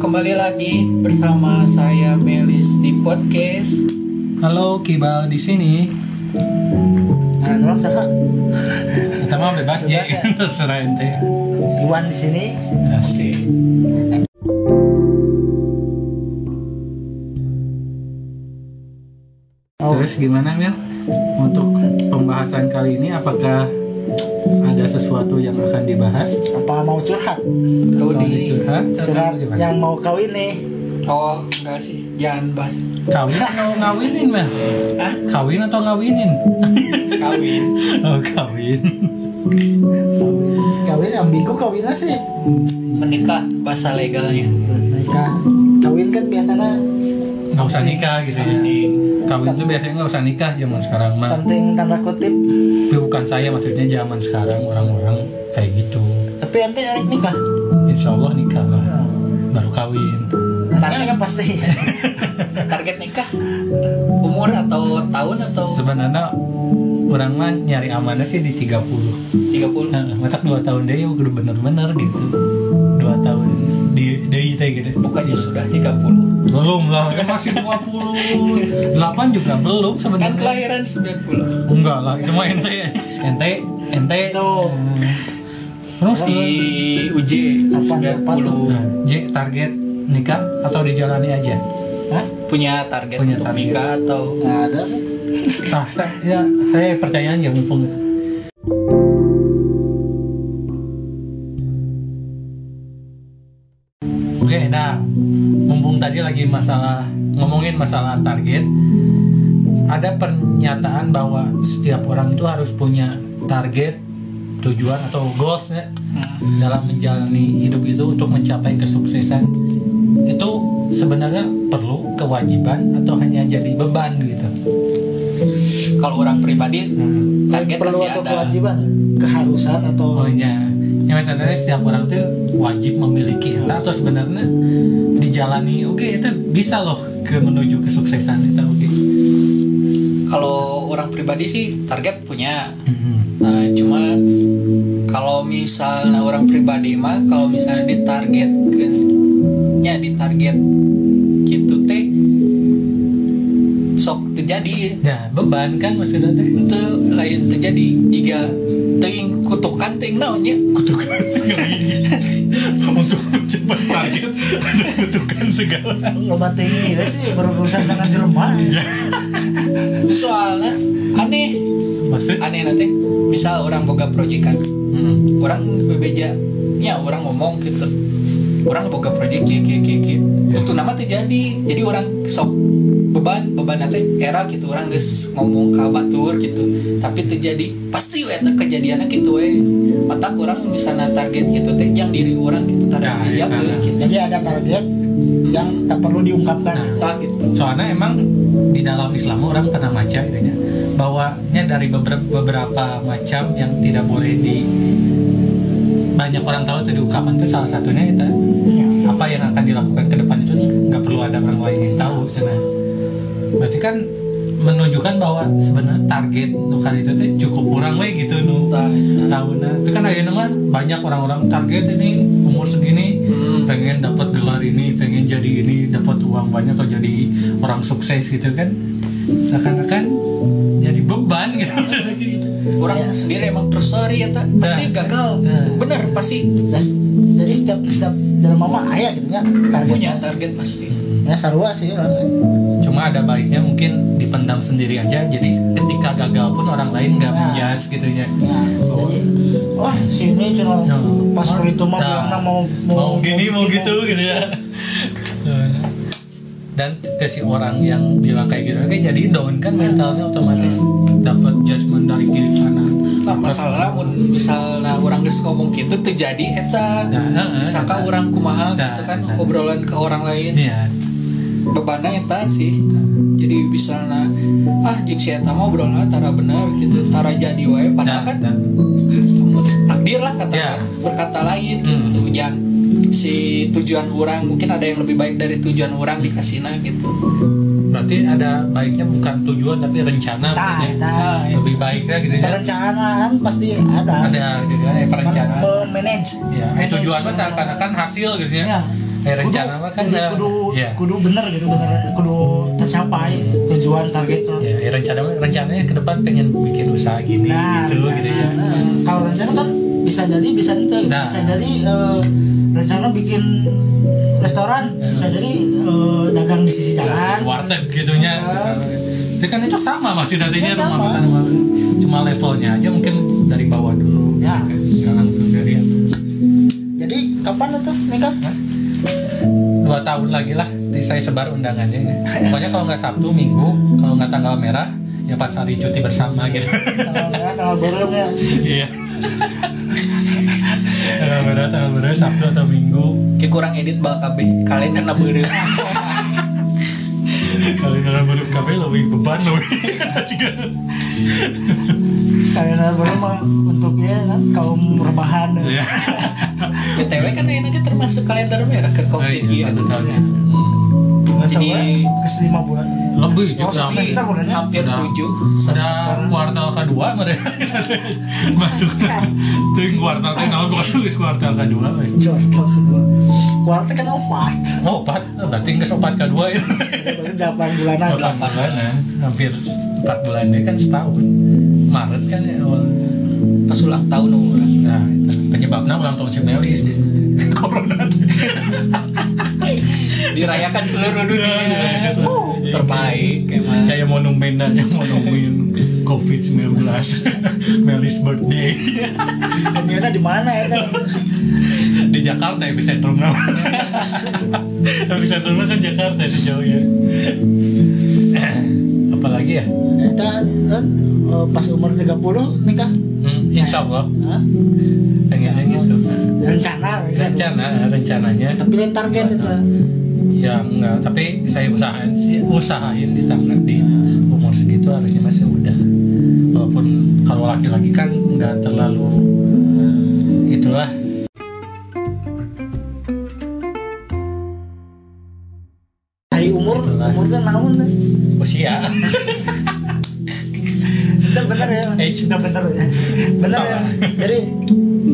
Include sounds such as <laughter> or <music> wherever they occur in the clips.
kembali lagi bersama saya Melis di podcast. Halo Kibal di sini. Nah, orang saka Kita mah bebas ya, Bebas ya. <laughs> terserah ente. Iwan di sini. Asik. Oh, Terus gimana Mil? Untuk pembahasan kali ini apakah ada sesuatu yang akan dibahas? apa mau curhat? Atau di curhat? Curhat yang mau kawin nih. Oh enggak sih, jangan bahas Kawin atau ngawinin Mel? ah Kawin atau ngawinin? kawin. Oh kawin. Kawin, kawin ambigu kawinnya sih. Menikah bahasa legalnya. Mereka kawin kan biasanya Nggak usah nikah gitu ya. Kawin tuh biasanya nggak usah nikah zaman sekarang mah. something tanda kutip. Tapi bukan saya maksudnya zaman sekarang orang-orang kayak gitu. Tapi ente harus nikah. Insya Allah nikah lah. Baru kawin. Nanti kan pasti. <laughs> target nikah umur atau tahun atau Sebenarnya orang mah nyari amannya sih di 30 30 Nah, matak 2 tahun deh udah bener-bener gitu 2 tahun di di teh gitu bukannya sudah 30 belum lah. Kan masih 28 juga belum kan sebenarnya kelahiran 90 enggak lah itu mah ente ente ente Tuh. terus? Si UJ Kapan 90 Nah, J target nikah atau dijalani aja? Hah? punya target Punya untuk target. nikah atau? Nggak ada. Nah, ya saya percaya aja mumpung tadi lagi masalah ngomongin masalah target, ada pernyataan bahwa setiap orang itu harus punya target, tujuan atau goals ya Hmm. dalam menjalani hidup itu untuk mencapai kesuksesan. Itu sebenarnya perlu kewajiban atau hanya jadi beban gitu. kalau orang pribadi Hmm. target perlu pasti atau ada kewajiban, keharusan atau Oh iya. Yang maksudnya setiap orang tuh wajib memiliki itu. Atau sebenarnya dijalani oke itu bisa loh ke menuju kesuksesan itu oke. kalau orang pribadi sih target punya. Mhm. Nah, cuma kalau misalnya orang pribadi mah kalau misalnya ditarget ya ditarget gitu teh sok terjadi. Nah beban kan maksudnya teh? Itu lain terjadi. Jika ting kutukan ting naonnya kutukan untuk mencapai target ada kutukan segala. lo tinggi ya sih berurusan dengan itu soalnya aneh Maksud? aneh nanti misal orang boga proyekan Hmm. orang bebeja ya orang ngomong gitu. Orang boga proyek kia kia kia kia tentu nama terjadi jadi. Orang sok beban. Beban nanti era gitu. Orang geus ngomong ke batur gitu. Tapi terjadi pasti we eta kejadiannya gitu we mata orang misalnya target gitu teh yang diri orang gitu Nah, target iya, jaga nah. gitu Jadi ada target yang tak perlu diungkapkan. Nah. Gitu Soalnya emang di dalam Islam orang pernah baca gitu ya bahwanya dari beberapa, beberapa macam yang tidak boleh di banyak orang tahu itu diungkapkan itu salah satunya itu Ya. apa yang akan dilakukan ke depan itu nggak perlu ada orang lain yang tahu sana berarti kan menunjukkan bahwa sebenarnya target nukan itu tuh cukup kurang we gitu nu Tah, tah. tahunnya itu kan akhirnya mah banyak orang-orang target ini umur segini Hmm. pengen dapat gelar ini pengen jadi ini dapat uang banyak atau jadi orang sukses gitu kan seakan-akan jadi beban gitu <laughs> orang sendiri emang terus sorry ya tak pasti Nah. gagal Nah. bener pasti Das- Jadi setiap setiap dalam mama ayah gitu ya targetnya. target pasti Ya sarua sih orang. Cuma ada baiknya mungkin dipendam sendiri aja jadi ketika gagal pun orang lain nggak Nah. menjudge gitu ya Ya, jadi wah sini cina Ya. pas waktu itu mah Nah. bilangnya mau mau gini mau gitu gitu ya dan ke si orang yang bilang kayak gitu kayak jadi down kan mentalnya otomatis dapat judgement dari kiri kanan Nah, masalah mun misalnya orang geus ngomong gitu terjadi eta Nah, saka eta. orang kumaha Nah, gitu kan eta. obrolan ke orang lain Iya. Bebannya eta sih. Jadi misalnya ah jeung si eta mah obrolan tara bener gitu. Tara jadi wae padahal kan Nah, takdir lah kata Ya. berkata lain Hmm. gitu yang si tujuan orang mungkin ada yang lebih baik dari tujuan orang dikasihna gitu. Berarti ada baiknya bukan tujuan tapi rencana Nah, nah, Nah, ya. lebih baiknya gitu ya. Perencanaan pasti ada. ada gitu ya. Eh, perencanaan. Memanage. ya eh, tujuan mah seakan-akan hasil gitu ya. Ya. Eh, rencana mah kan kudu, eh, kudu, ya. kudu bener gitu bener. Kudu tercapai tujuan targetnya ya eh, rencana rencananya ke depan pengen bikin usaha gini gitu rencana, gitu ya. nah, kalau rencana kan bisa jadi bisa itu. Nah. bisa jadi eh, rencana bikin restoran. Bisa jadi eh, dagang di sisi jalan. warteg gitunya Ya. misalnya. Ya kan itu sama maksud artinya Ya, rumah sama. makan. Cuma levelnya aja mungkin dari bawah dulu. Ya. kan dari atas jadi kapan itu nikah dua tahun lagi lah nanti saya sebar undangannya ya. pokoknya kalau nggak Sabtu Minggu kalau nggak tanggal merah ya pas hari cuti bersama gitu. Tanggal merah tanggal burung ya. Iya. Tanggal merah tanggal merah Sabtu atau Minggu. Kayak kurang edit bal KB kalender na beureuh. kalau dalam baru kabel lebih beban lebih juga kalender burung mah untuknya kan kaum rebahan. Ya BTW kan ini aja termasuk kalender merah ke Covid iya, gitu. satu tahun. Ya Hmm. nggak Jadi- sabar kes lima bulan. Lebih Oh, juga. semester bulan hampir Udah. tujuh. Udah kuartal kedua mereka <laughs> masuk. Tuh kuartal teh naon kuartal geus kuartal kedua. Kuartal kedua. Kuartal kan opat oh empat. Oh, berarti nggak opat kedua ya. Delapan bulanan. Delapan bulan ya. hampir empat bulan ini kan setahun. Maret kan ya awal. Pas ulang tahun orang nah penyebabnya ulang tahun si Melis <laughs> corona. <laughs> Dirayakan seluruh dunia. Dirayakan seluruh dunia. terbaik emang kayak monumen aja monumen covid 19 Melis <laughs> birthday. Anjirnya di mana ya di Jakarta epicentrum nama epicentrumnya kan Jakarta di jauh ya. Apalagi ya? Kan eh, pas umur 30 nikah hmm, insya Allah. Hah? pengennya gitu. Rencana rencana rencananya. Tapi lain target itu. Ya enggak. Tapi saya usahain sih usahain di tangan di umur segitu harusnya masih udah walaupun kalau laki-laki kan nggak terlalu itulah. Hari umur Itulah. umur teh usia <laughs> bener bener ya. Age. bener bener ya. Bener ya. Salah. jadi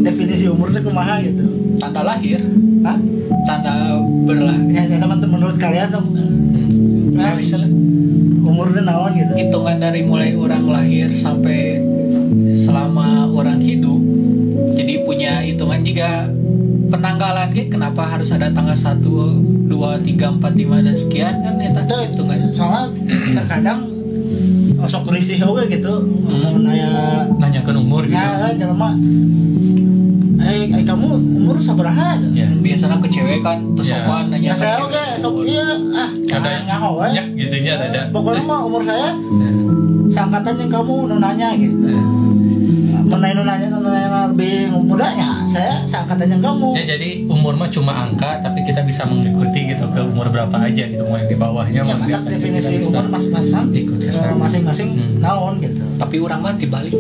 definisi umur tuh kumaha gitu? Tanda lahir. Hah? tanda berlah ya, ya teman-teman menurut kalian tuh. Hmm. Nah, misalnya umur tuh naon gitu? Hitungan dari mulai orang lahir sampai selama orang hidup jadi punya hitungan juga penanggalan gitu. Kenapa harus ada tanggal 1 2 3 4 5 dan sekian kan eta Itu hitungan soalnya terkadang sok risih oke gitu Hmm. mau nanya nanyakan umur gitu ya jelema eh, eh kamu umur sabaraha gitu. ya biasanya ke cewek kan terus Ya. sopan nanya Ya ke saya oke sok iya ah ada nyaho we. nyak gitunya ada Pokoknya mah umur saya Ya. seangkatan yang kamu nanya gitu. Ya. Menanya nu nanya nanya lebih mudanya, saya seangkatan yang kamu. Ya jadi umur mah cuma angka tapi kita bisa mengikuti gitu ke umur berapa aja gitu mau yang di bawahnya Ya, mau yang atasnya definisi kita bisa. umur masing-masing ikut ke eh, masing-masing Hmm. naon gitu. tapi orang mah dibalik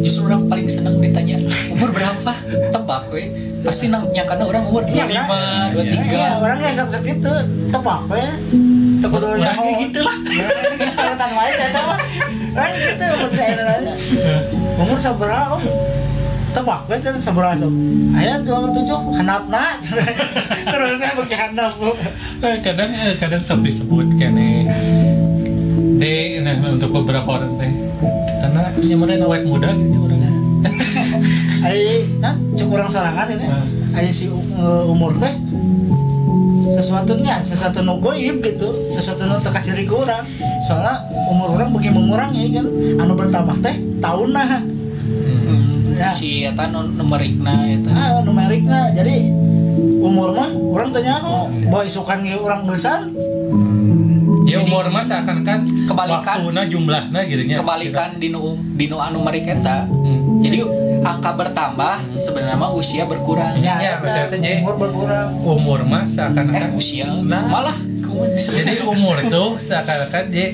justru orang paling senang ditanya umur berapa tebak we pasti nang nyangkana orang umur Iya, 25 kan? 23 Ya, orangnya sok gitu, tebak we. Teu kudu Orangnya nyaho. gitu lah. Ya, Kalau tan wae saya tahu. Orang gitu umur saya nanya. Umur Tebak we can sabaraha sok. Aya 27 handapna. Terus saya bagi handap. Bu. Eh, kadang eh, kadang sok disebut kene de nah, untuk beberapa orang teh sana nyamurin awet muda gitu orangnya <laughs> Ai kan cukup orang sorangan ini. Hmm. Ai si umur teh sesuatunya sesuatu nu goib gitu sesuatu nu teka ciri kurang soalnya umur orang bagi mengurangi kan anu bertambah teh tahun nah. Si eta nu numerikna eta ah numeriknya jadi umur mah orang tanya oh boy isukan ge orang besan ya umur mah seakan-akan Kebalikan. waktuna jumlahnya gitu nya kebalikan di nu di nu anu merik eta Hmm. jadi angka bertambah sebenarnya mah usia berkurang Ya, ya, maksudnya teh, Jay. umur berkurang umur mah eh seakan-akan usia Nah. malah jadi umur tuh seakan-akan dia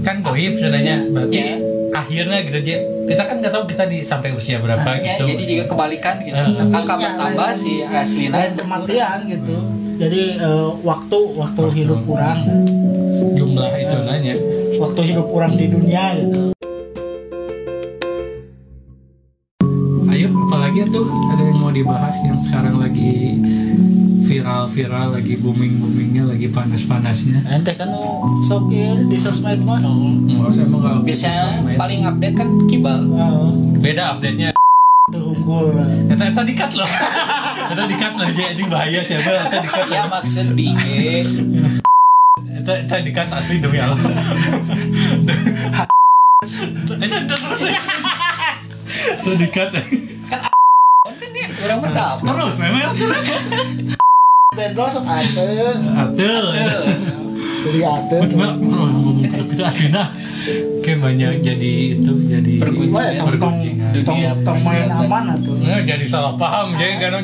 kan goib sebenarnya berarti Ya. Akhirnya gitu dia kita kan nggak tahu kita di sampai usia berapa ya, gitu. jadi juga kebalikan gitu Eh. angka Ya, bertambah si aslina lain kematian gitu. Jadi eh, waktu waktu hidup orang. Jumlah itu nanya. Waktu hidup orang di dunia gitu. Ayo apalagi tuh? Ada yang mau dibahas yang sekarang lagi viral-viral lagi booming-boomingnya lagi panas-panasnya ente kan sok ieu di sosmed mah Hmm. Enggak usah emang kalau biasanya sosmed. paling update kan kibal oh beda update nya tuh unggul Eta eta dikat loh. <laughs> Eta dikat loh jadi anjing bahaya coba eta dikat. ya maksud di Eta eta dikat asli demi Allah. Eta terus. Eta dikat. kan ya orang berdapat Terus memang terus. Bentol sok ate Atul. jadi ate Cuma ngomong kayak banyak jadi itu jadi tong Dunia tong main aman atuh Nggak jadi salah paham jadi karena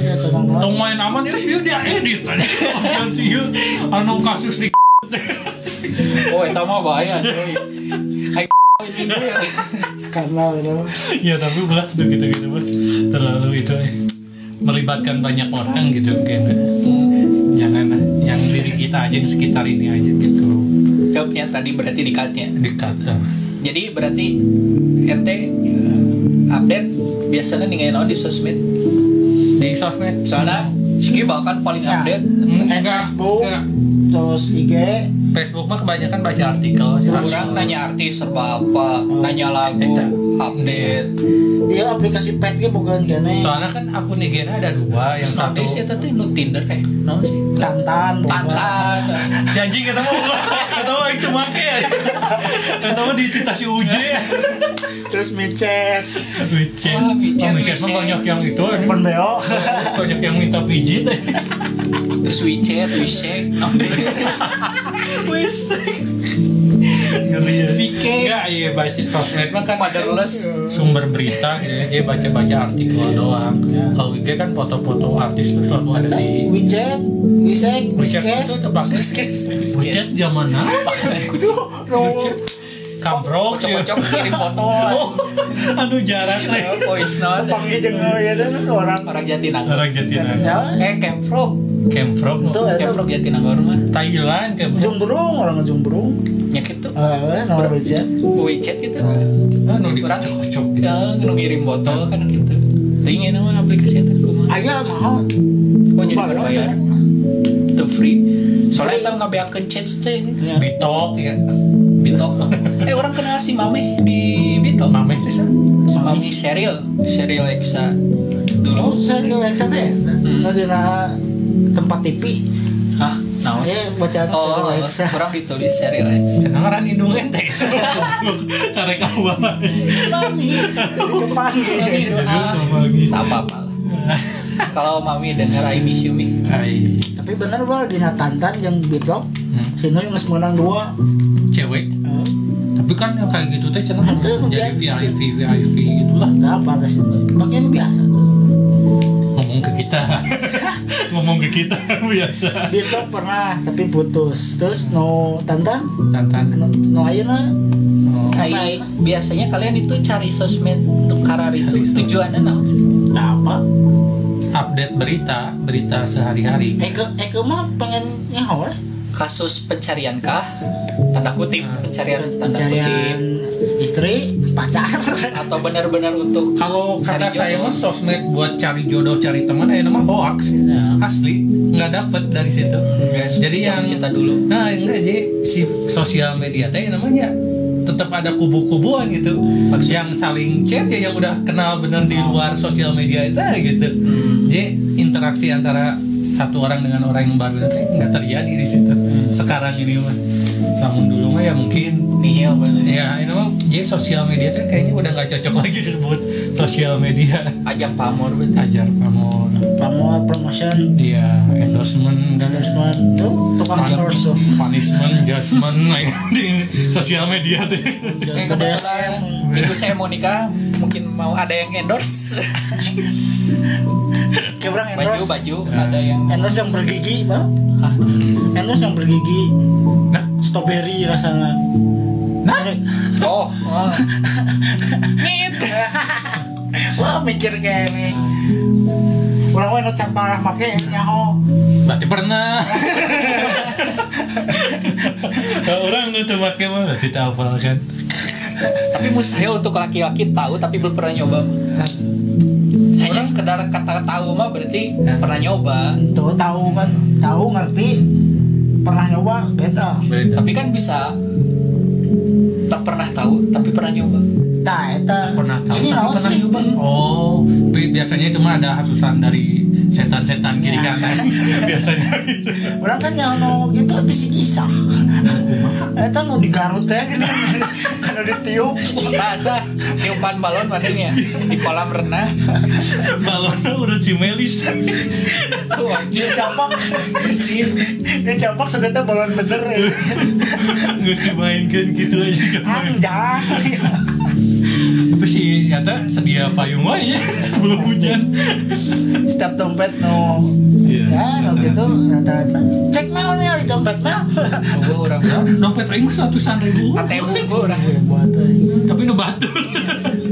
tong main. Aman ya sih dia edit. Tadi. Sih anu kasus di oh itu mah bahaya <laughs> ya. itu ya tapi belah tuh gitu gitu mas terlalu itu eh, melibatkan banyak orang gitu mungkin jangan lah. yang diri kita aja yang sekitar ini aja gitu jawabnya tadi berarti dikatnya dekat lah. jadi berarti ente eh, update biasanya nih di sosmed di sosmed soalnya si Kibal kan paling Ya. update enggak Facebook. enggak. terus IG Facebook mah kebanyakan baca artikel sih orang nanya artis serba apa nanya lagu Eta. Update. Iya aplikasi pet ge bogaan kene soalnya kan akun IG ada dua yang satu Nowadays ya tadi nu Tinder eh? Naon sih? Tantan. Tantan. Janji kita mau yang cuma kayak kita mau di si Uje terus micet. Wicet Wah, micet, oh, micet mah micet. banyak yang itu beo banyak yang minta pijit terus WeChat WeChat. <laughs> Naon deh Wisik. Ngeri ya. VK. Enggak, iya baca sosmed mah kan Motherless. sumber berita gitu ya. Dia baca-baca artikel doang. Kalau IG kan foto-foto artis tuh selalu ada di widget wisek WeChat wiskes itu terpakai zaman now kucing WeChat kamprok ya. kocok-kocok kirim foto Oh, aduh jarang rek. voice note panggil jeung ya dan orang orang Jatinangor Orang Jatinangor. ya eh Kemprok itu itu Kemprok Jatinangor mah Thailand Camfrog. ujung burung orang ujung eh nomor widget WeChat gitu. Anu di Orang- kocok gitu. ya nu ngirim foto kan gitu. Tuh ingin nama aplikasi itu kumaha aya mau oh jadi kan bayar. Itu free. Soalnya kita nggak beakeun chat teh Ya. Bitok ya. Bitok. Eh orang kenal si Mame di Bitok. Mame itu sih. si Mami serial. Serial Exa. Oh dulu saya relax aja ya nah dina tempat TV ya bacaan oh relax. <laughs> orang ditulis serial Exa Senang orang hidung ente. Cara kamu banget. Mami Jepang Mami doa tak apa-apa lah. Kalau Mami denger I miss you mi. Tapi bener bal dina tantan yang bitlok Hmm. nges menang dua. Cewek. Tapi kan yang kayak gitu teh cenah harus Itu jadi biasa. VIP VIP gitulah. nggak apa ada si Noy makanya ini biasa ke kita. <laughs> Ngomong ke kita <laughs> biasa. bitlok pernah tapi putus terus no tantan Tantan. no, no Oh. Kayak biasanya kalian itu cari sosmed untuk karar itu sosmed. tujuannya sih? nggak apa Update berita, berita sehari-hari. Eke Eke mah pengen nyawa Kasus pencarian kah? Tanda kutip pencarian tanda pencarian kutip istri pacar atau benar-benar untuk Kalau kata saya mah sosmed buat cari jodoh, cari teman, ya nama hoax. Ya. Asli, nggak dapet dari situ. Enggak, Jadi yang kita dulu Nah, enggak jadi si sosial media teh namanya tetap ada kubu-kubuan gitu. Maksud- Yang saling chat ya yang udah kenal bener di luar sosial media itu gitu. Hmm. Jadi interaksi antara satu orang dengan orang yang baru itu nggak terjadi di situ. Sekarang ini mah. Namun dulu mah ya mungkin nihil bener. ya ini mah jadi sosial media tuh kayaknya udah nggak cocok <laughs> lagi disebut sosial media. Ajang pamor betul. Ajar pamor, pamor promotion dia endorsement dan endorsement tuh tukang endorse tuh punishment, judgment <laughs> nah, di sosial media tuh. Kayak kebetulan minggu saya mau nikah mungkin mau ada yang endorse <laughs> kayak orang baju endorse baju ada yang endorse yang bergigi bang Hah? endorse yang bergigi Nah? strawberry rasanya Nah, oh oh. Wah mikir kayak ini orang mau nucan parah make nyaho berarti pernah. <laughs> Orang tuh pakai mah berarti tak hafal kan. Tapi mustahil untuk laki-laki tahu tapi belum pernah nyoba. Saya hanya sekedar kata tahu mah berarti pernah nyoba. Tuh tahu kan tahu ngerti. Pernah nyoba beda. Beda. Tapi kan bisa tak pernah tahu tapi pernah nyoba. Nah eta. Pernah tahu ini tapi pernah sih? nyoba. Oh bi- biasanya itu mah ada hasusan dari setan-setan kiri Ya. kanan. <laughs> Biasanya. Orang kan yang no gitu disikisa <laughs> eta nu digarut ya gini. Anu ditiup masa tiupan balon mananya di kolam renang. Balonnya udah cimelis. Tuh anjir dicapak bersih dicapak sebenarnya balon bener ya. Nggak dimainkan gitu aja. Anjay nyata sedia payung wae ya <laughs> belum hujan. Setiap dompet no. Iya. ya no gitu rata-rata cek naon ya di dompet mah gue orang dompet aing mah satusan ribu. ATM gue orang buat tapi nu batu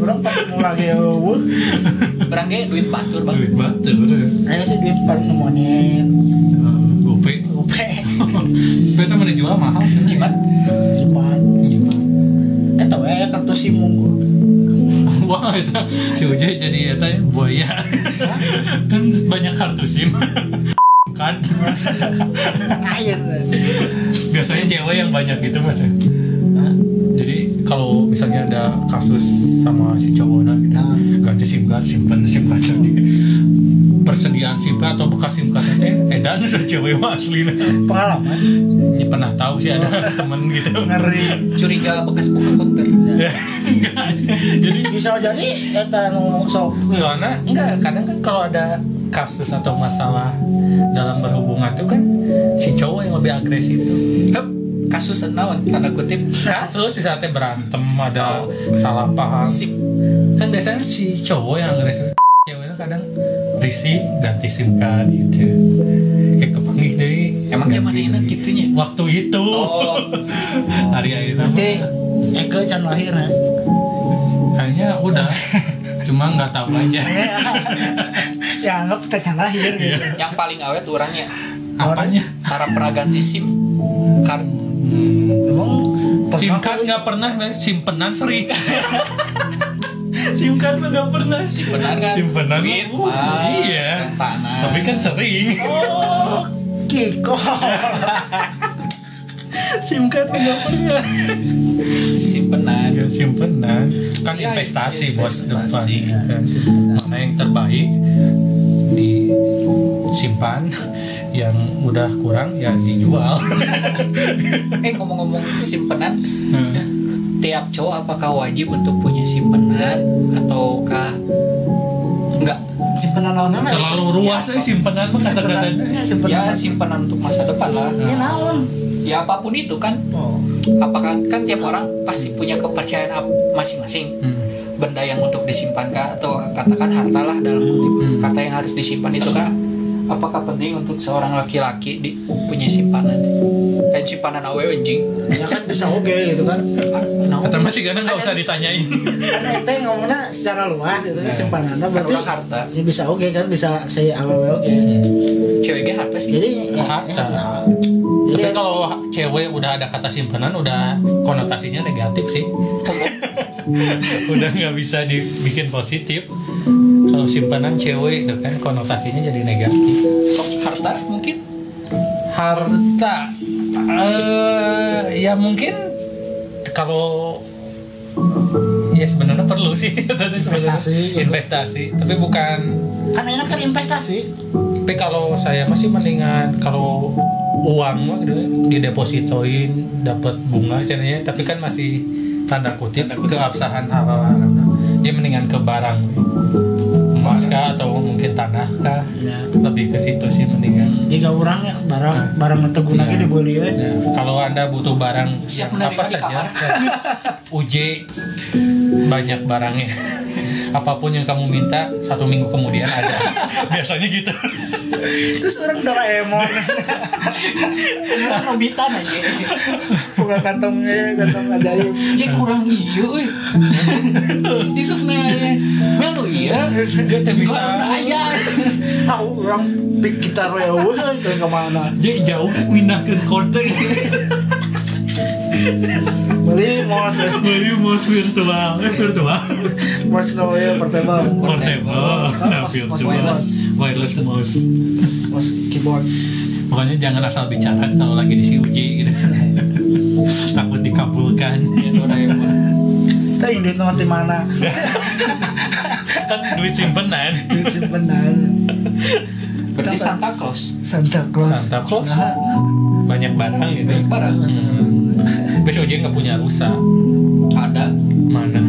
orang pakai murah ge eueuh orang ge duit batur bang. Duit batu bener aya sih duit paling nemonin gope. Gope. Beta mana jual mahal sih cimat simpan eta we kartu sim unggul wah <laughs> itu si Ujay jadi eta ya buaya. <laughs> Kan banyak kartu sim. <laughs> Kan? Biasanya cewek yang banyak gitu mas. Ya. jadi kalau misalnya ada kasus sama si cowoknya gitu ganti sim card simpan sim card persediaan sim card atau bekas sim card teh edan sudah cewek mah asli. Pengalaman? Ini pernah tahu sih ada temen gitu. Ngeri. Curiga bekas buka konter Enggak. <laughs> jadi bisa jadi eta nu sok soalnya enggak kadang kan kalau ada kasus atau masalah dalam berhubungan tuh kan si cowok yang lebih agresif tuh. Hup, kasus naon? Tanda kutip. Kasus bisa teh berantem ada salah paham. Sip. Kan biasanya si cowok yang agresif ceweknya kadang risih ganti sim card gitu. Kayak kepanggih deh. Emang zaman enak gitunya? Waktu itu. Oh. <laughs> Hari nanti Eke can lahir ya? Kayaknya udah. Cuma nggak tahu aja. <laughs> Ya anggap kita can lahir gitu. Yang paling awet orangnya? Apanya? Cara pernah ganti sim card. Hmm. sim pernah card nggak pernah men. simpenan sering <laughs> sim card mah nggak pernah. Simpenan kan? Simpenan duit uh, iya. tanah. Tapi kan sering. Oh Kiko <laughs> sim card nggak pernah. Simpenan. Ya simpenan. Kan Ya, investasi buat depan. Investasi. ya. kan mana yang terbaik disimpan yang udah kurang ya dijual. Eh ngomong-ngomong simpenan Nah, tiap cowok apakah wajib untuk punya simpenan ataukah enggak simpenan naon terlalu ruas ya simpenan mah kata-katanya ya simpenan. Ya simpenan untuk masa depan lah. Ya naon ya apa pun itu kan oh. apakah kan tiap orang pasti punya kepercayaan masing-masing. Hmm. benda yang untuk disimpan kah atau katakan harta lah dalam kutip Hmm. harta yang harus disimpan itu kan apakah penting untuk seorang laki-laki di, punya simpanan? Kayak simpanan awe anjing. Ya kan bisa oke gitu kan. Ah, nah, Kata masih kadang nggak usah ditanyain kan ente ngomongnya secara luas gitu kan Ya. simpanan berarti harta ya bisa oke kan bisa saya aww oke cewek ge harta sih jadi ya, Harta. ya, Tapi jadi kalau cewek udah ada kata simpanan udah konotasinya negatif sih. <laughs> udah nggak bisa dibikin positif. Kalau simpanan cewek itu kan konotasinya jadi negatif. Harta mungkin Harta eh ya mungkin kalau ya sebenarnya perlu sih. <laughs> Sebenarnya Investasi, gitu. investasi. Tapi bukan. Kan enak kan investasi. Tapi kalau saya masih mendingan kalau uang mah gitu didepositoin dapat bunga caranya. Tapi kan masih tanda kutip, Tanda kutip. keabsahan halal haramna dia mendingan ke barang. Emas kah atau mungkin tanah kah? Ya. Lebih ke situ sih mendingan. Jika orang ya barang barang teguna Iya. ge dibeli we Nah, kalau anda butuh barang Siap apa di saja kamar. UJ banyak barangnya. Apa pun yang kamu minta satu minggu kemudian ada. <laughs> Biasanya gitu. Terus orang Doraemon Orang Nobita aja buka kantongnya kantong ajaib Cek kurang iya euy. Isuk nanya Mel tuh iya. Dia teh bisa ayah ah orang pik gitar eueuh itu ke mana? Dia jauh pindah ke korte Baru beli mos beli mouse virtual eh, virtual mos namanya portable portable nah, Mouse virtual wireless. wireless mouse mos keyboard Pokoknya jangan asal bicara kalau lagi di CUJ gitu. <laughs> Takut dikabulkan. Ya Doraemon. kita duit nanti mana kan duit simpenan. duit simpenan Berarti Santa Claus. Santa Claus Santa Claus. Nah, Banyak barang gitu. Banyak barang. Besok aja nggak punya rusa. Ada. Mana?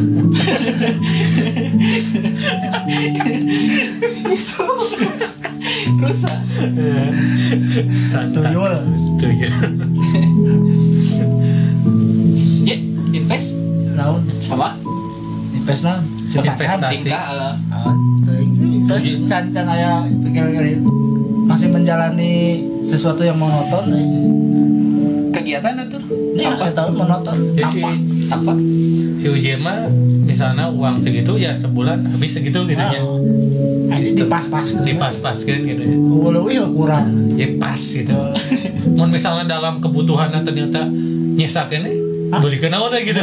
Itu. Rusa. Santa. Tuyul. Tuyul. Ya, invest naon sama invest naon Investasi. tinggal eh, Ah, teuing. can can aya pikiran masih menjalani sesuatu yang monoton kegiatan itu Ini apa? tahu monoton Ya, Apa? si- Apa? Si UJ mah misalnya uang segitu ya sebulan habis segitu gitu ya. Nah, ini dipas-pas Dipas-paskan gitu ya. Lebih kurang Ya pas gitu. Mau misalnya dalam kebutuhan ternyata nyesakin nih beli kenal udah gitu.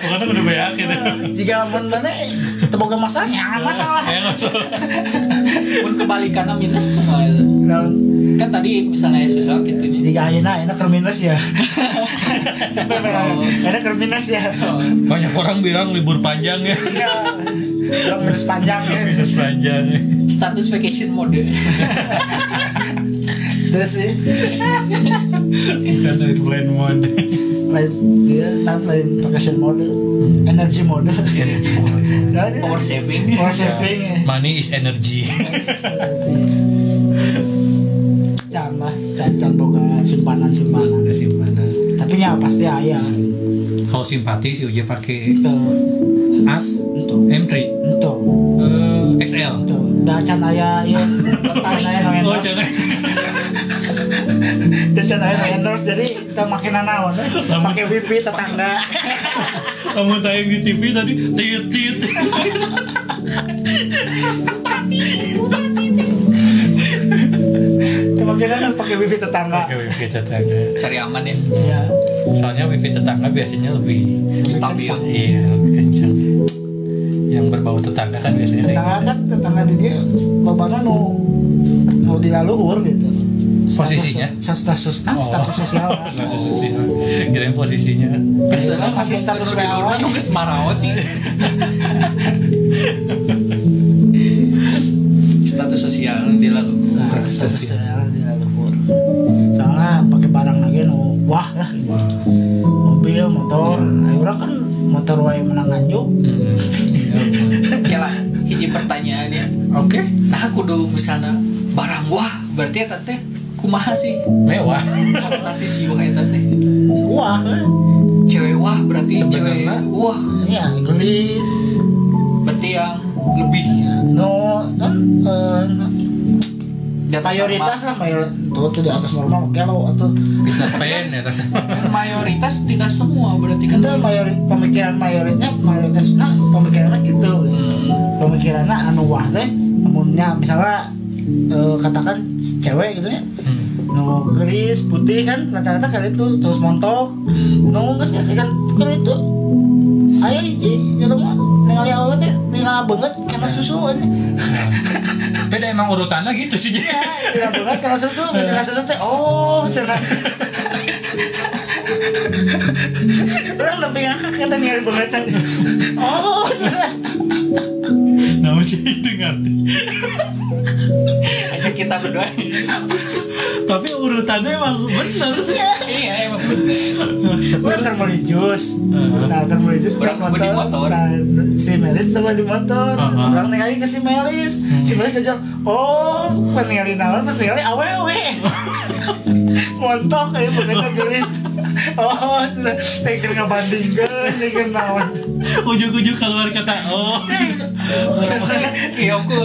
Pokoknya udah banyak gitu. jika mun mana teboga masalahnya masalah Ya. Pun kebalikannya minus kumaha. Kan tadi misalnya susah gitu nya. jika ayeuna enak keur minus ya enak keur minus ya Banyak orang bilang libur panjang ya. Iya. Orang minus panjang ya Minus panjang. Status vacation mode. terus sih Kan airplane mode. Lain dia saat lain vacation mode. Energy mode. <laughs> Nah, ini Power saving. power saving. Ya Money is energy. can lah can can boga simpanan simpanan. Ada simpanan. tapi ya pasti ayah. Kalau simpati si UJ pakai itu As? Itu M3 itu eh, XL. itu dah can ayah <laughs> ya can ayah no Oh endorse jangan. <laughs> dah can ayah no endorse. Jadi kita makin naon pakai wifi tetangga <laughs> Kamu tayang di TV tadi tit tit. kemungkinan kan pakai wifi tetangga Pakai wifi tetangga. Cari aman ya. ya Soalnya wifi tetangga biasanya lebih Stabil. iya lebih kencang. Yang berbau tetangga kan biasanya tetangga kan tetangga di dia lobana nu nu di laluhur gitu Posisinya? status status Oh. status sosial <laughs> Status sosial. Kirain posisinya. Biasanya Masih status di luar relawan. nunggu semarawat nih. Status sosial di lalu. status sosial di laluhur soalnya pakai barang lagi nu wah lah mobil motor nah, orang kan motor wae menang anjuk Hmm. Oke lah, hiji pertanyaannya. Oke. Nah, kudu misalnya barang wah, berarti eta teh kumaha sih? Mewah. Konotasi si wah eta teh. wah. Cewek wah berarti cewek Sebenarnya- wah, ya gelis berarti yang lebih no kan eh, atas mayoritas lah mayor tuh tuh di atas normal kalau atau Kita pengen ya mayoritas tidak semua berarti kan itu mayor pemikiran mayoritasnya mayoritas nah pemikirannya gitu Hmm. pemikirannya anu wah teh namunnya misalnya eh, katakan cewek gitu ya. Hmm. no gelis putih kan rata-rata kali itu terus montok. No nggak biasa kan kan itu. Ayah hiji jadi mah ningali awet teh ningali banget karena susu ini Nah, beda emang urutannya gitu sih Ji. tidak banget karena susu karena susu teh oh senang orang lebih ngakak kata nyari banget tadi <laughs> oh cenah. Nah sih itu ngerti? Aja kita berdua. tapi urutannya emang bener sih. Iya, emang bener. Gue jus. Nah termoli jus Orang nunggu di motor. Nah si Melis tunggu di motor. Orang ningali ke si Melis. Si Melis jajal Oh pas ningali naon pas ningali awewe <laughs> Montok kayak bener gelis Oh sudah. Tekin ngabandingkan Tekin naon. Ujuk-ujuk keluar kata oh <laughs> Iya, aku.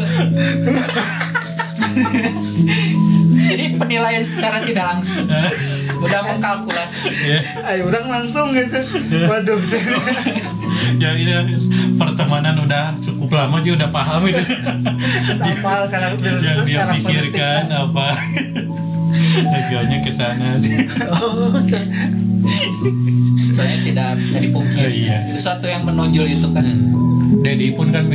Jadi penilaian secara tidak langsung. Udah mengkalkulasi. ya Ayo orang langsung gitu. Waduh. <laughs> Ya ini pertemanan udah cukup lama juga udah paham itu Sapal karakter yang dia pikirkan apa. <laughs> Tujuannya ke sana. oh soalnya tidak bisa dipungkiri Oh, iya. sesuatu yang menonjol itu kan Hmm. Dedi pun kan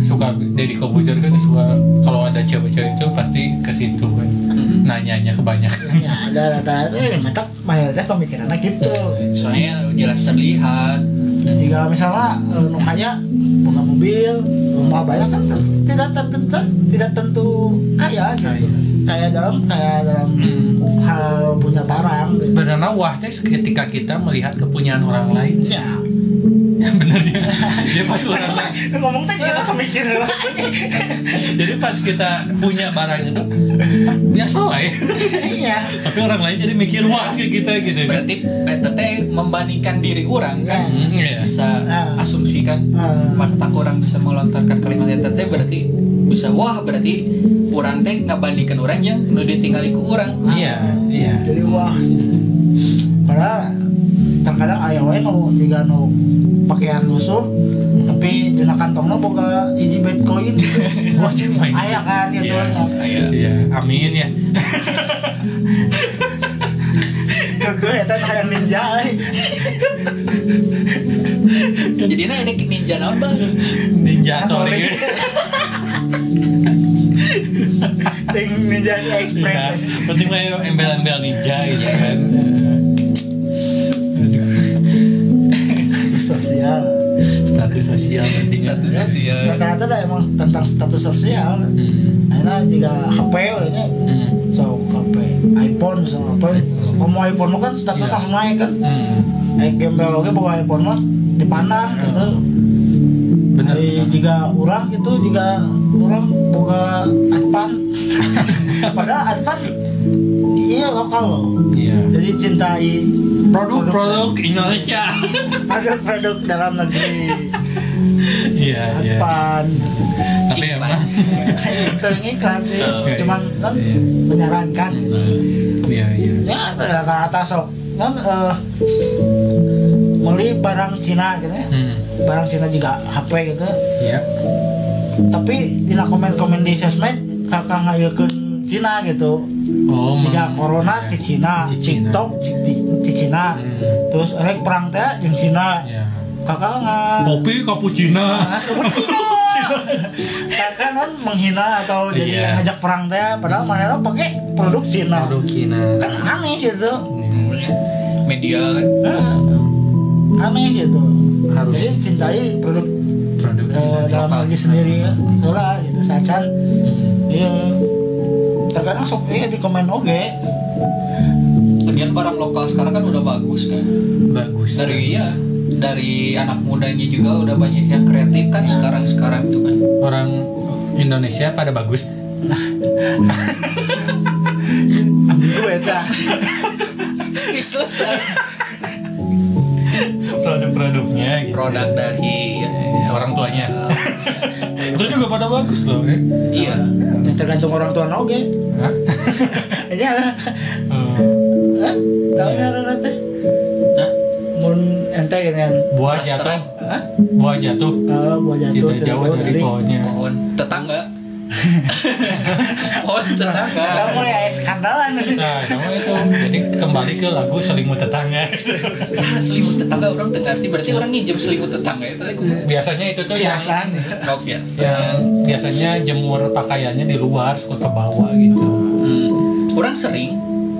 suka Dedi Kobuzer kan suka kalau ada cewek-cewek itu pasti ke situ kan. Mm. Nanyanya kebanyakan. ya ada rata eh mata mayoritas pemikirannya gitu soalnya jelas terlihat jika misalnya eh, nu kaya punya mobil rumah banyak kan tidak tentu tidak tentu kaya gitu kaya dalam kaya dalam Hmm. hal punya barang gitu. Sebenarnya wah teh ketika kita melihat kepunyaan orang lain. ya <laughs> Bener dia. <laughs> Dia pas orang ngomong tadi kita pemikiran Jadi pas kita punya barang itu ah, biasa lah ya. iya Tapi orang lain jadi mikir wah kayak kita gitu. kan. berarti eta teh membandingkan diri orang kan Hmm, iya. bisa Ah. asumsikan Ah. mata orang bisa melontarkan kalimat eta teh berarti bisa wah berarti orang teh ngabandingkan orang yang nu ditinggali ku orang Iya, iya. jadi wah padahal terkadang ayah wae nu tiga nu pakaian lusuh tapi dina kantongnya boga hiji bitcoin <laughs> Wah, cuma ini. ayah kan gitu Iya. Aya. Iya, amin ya. <laughs> gue eta kayak ninja eh. jadi nah ini ninja naon bang Ninja Tori. <laughs> ninja express Iya, penting mah ya embel-embel ninja gitu kan. Sosial status sosial pentingnya. status sosial rata-rata dah emang tentang status sosial Hmm. akhirnya juga HP ini Hmm. so HP iPhone misalnya apa ngomong iPhone kan status Iya. langsung naik kan Hmm. eh gembel oke bawa iPhone mah dipandang gitu Bener. Eh, jika orang itu jika orang boga adpan <laughs> padahal adpan iya lokal loh Iya. jadi cintai Produk-produk Indonesia. <laughs> produk-produk dalam negeri Iya, iya. Tapi emang <laughs> itu iklan sih Oke. cuman kan Iya. menyarankan gitu. Iya, iya. ya rata-rata sok kan eh, beli barang Cina gitu ya Hmm. barang Cina juga HP gitu Iya. tapi tina komen-komen di sosmed kakak ngayakeun Cina gitu Oh, jika corona iya. di Cina Di Cina. TikTok di, di- di Cina Hmm. terus rek perang teh jeung Cina Iya. kakak nggak Kopi cappuccino. Cina <laughs> kakak non menghina atau jadi Iya. ngajak perang teh padahal mana pakai produk Cina Produk Cina. kan aneh gitu Hmm. media kan Eh, aneh gitu Harus. jadi cintai produk Produk eh, dalam negeri sendiri ya lah gitu sacan Hmm. Iya terkadang sok iya di komen oge lagian barang lokal sekarang kan udah bagus kan Bagus. dari ya dari anak mudanya juga udah banyak yang kreatif kan sekarang sekarang itu kan orang Indonesia pada bagus. eta Ih, selesai Produk-produknya gitu. produk dari ya, orang tuanya. Itu juga pada bagus loh. Eh. iya ya, tergantung orang tua Hah? <laughs> iya lah. Hah? tahu nggak teh nah mun ente kan Buah jatuh. Hah? Buah jatuh. Eh, buah jatuh Tidak jauh dari pohonnya. pohon tetangga <laughs> tetangga kamu ya skandalan Nah, sama itu. Jadi kembali ke lagu selimut tetangga. ah, selimut tetangga orang dengarti berarti orang nginjem selimut tetangga itu aku Biasanya itu tuh yang oh biasa yang biasanya jemur pakaiannya di luar suka ke bawah gitu. Hmm. orang sering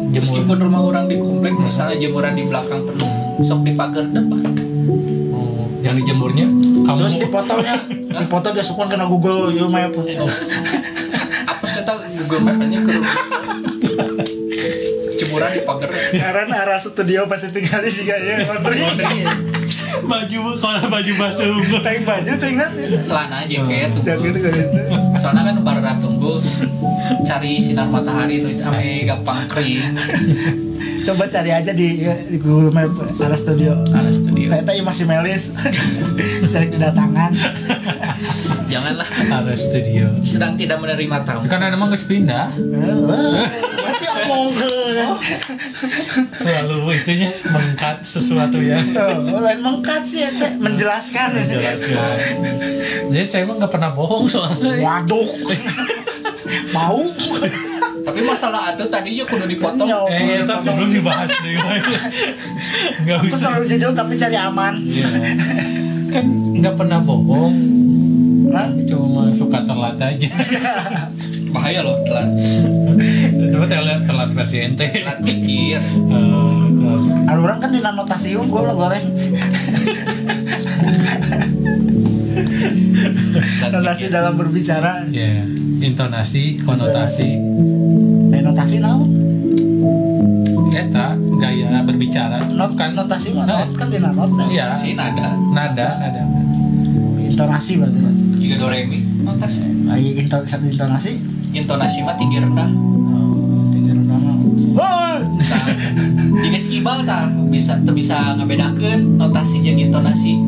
Jemur. meskipun rumah orang di komplek misalnya jemuran di belakang penuh sok di pagar depan Oh, yang dijemurnya kamu terus dipotonya dipoto dia supon kena Google yo map Oh. Google Map aja ke rumah. Jemuran di pagar. Sekarang arah studio pasti tinggal di siga ya menteri baju kalau baju basuh teng baju teng celana jaket tuh ya gitu soalnya kan barat tunggu. Cari sinar matahari itu ame gampang kering coba cari aja di, di Google Map arah studio. Ada studio. Ternyata ya masih melis. <laughs> Sering kedatangan. Janganlah. Ada studio. Sedang tidak menerima tamu. Karena emang harus pindah. Eh, wah, berarti omong ke selalu itunya mengkat sesuatu Tuh, lain mengkat sih ya teh menjelaskan. Menjelaskan. Jadi saya emang nggak pernah bohong soalnya. Waduh. Mau tapi masalah itu tadinya kudu dipotong Iya. Eh, tapi belum dibahas deh. <laughs> Nggak bisa. selalu jujur tapi cari aman. Iya. Kan nggak pernah bohong, Hah? cuma suka telat aja. <laughs> bahaya loh telat Cuma telat telat versi ente. telat mikir <laughs> Eh. Ada orang kan di notasi unggul lo goreng. Notasi dalam berbicara. Ya, intonasi, konotasi, Eh notasi naon? eta gaya berbicara. Not kan notasi mah Nah, not kan di not. Iya, sih nada nada, nada. Intonasi berarti. juga do re mi notas Ayo intonasi intonasi. intonasi mah tinggi rendah Oh, nama. Woi. nah, jika skibal tah bisa bisa ngebedakeun notasi jeung intonasi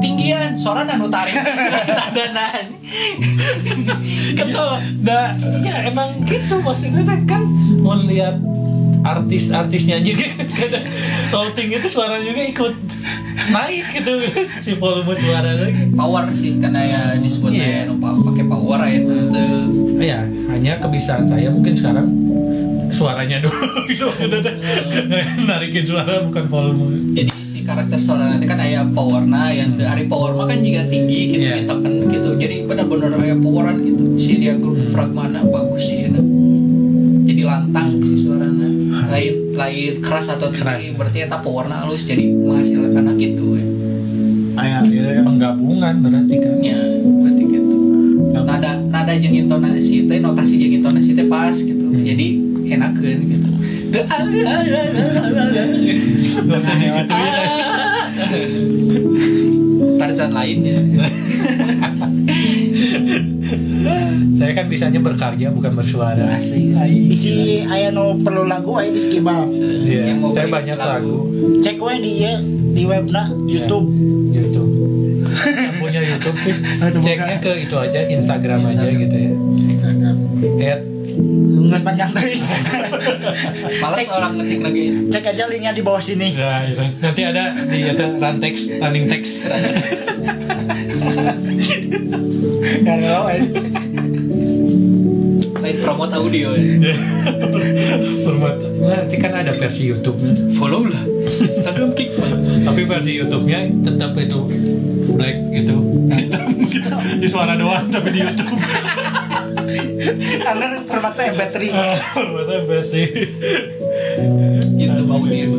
tinggian suara anu tarik <laughs> nada nan <laughs> gitu nah ya emang gitu maksudnya teh kan? Mau lihat artis-artisnya juga <laughs> kadang shouting itu suaranya juga ikut naik gitu. <laughs> Si volume suara lagi. Power sih karena ya disebut Iya. yeah. pakai power ya itu ya hanya kebiasaan saya mungkin sekarang suaranya dulu gitu. Teh narikin suara bukan volume. Jadi karakter suara nanti kan aya powerna yang teu ari power mah kan juga tinggi gitu Iya. ditekan gitu jadi benar-benar aya poweran gitu si dia Hmm. fragmana bagus sih gitu. jadi lantang si suaranya lain lain keras atau Keras. tinggi berarti eta powerna halus jadi menghasilkan gitu ya Aya ya, penggabungan berarti kan ya berarti gitu nada nada jeung intonasi teh notasi jeung intonasi teh pas gitu Hmm. jadi enakeun gitu Usah digituin Tarzan lainnya saya kan bisanya berkarya bukan bersuara Asik. Isi aya nu perlu lagu aya di skibal. Iya, Yang saya banyak lagu. lagu Cek we di ieu, di webna Iya. YouTube. YouTube yang punya YouTube sih ceknya ke itu aja Instagram aja gitu ya Instagram. at Nggak panjang tadi. malas Cek. orang ngetik lagi Cek aja linknya di bawah sini. ya, itu. nanti ada di itu run text running text eh. lain promote audio ya <laughs> format nanti kan ada versi YouTube-nya follow lah Instagram Kickman tapi versi YouTube-nya tetap itu black gitu hitam gitu di suara doang tapi di YouTube <laughs> Karena formatnya MP3. <laughs> formatnya versi YouTube audio YouTube audio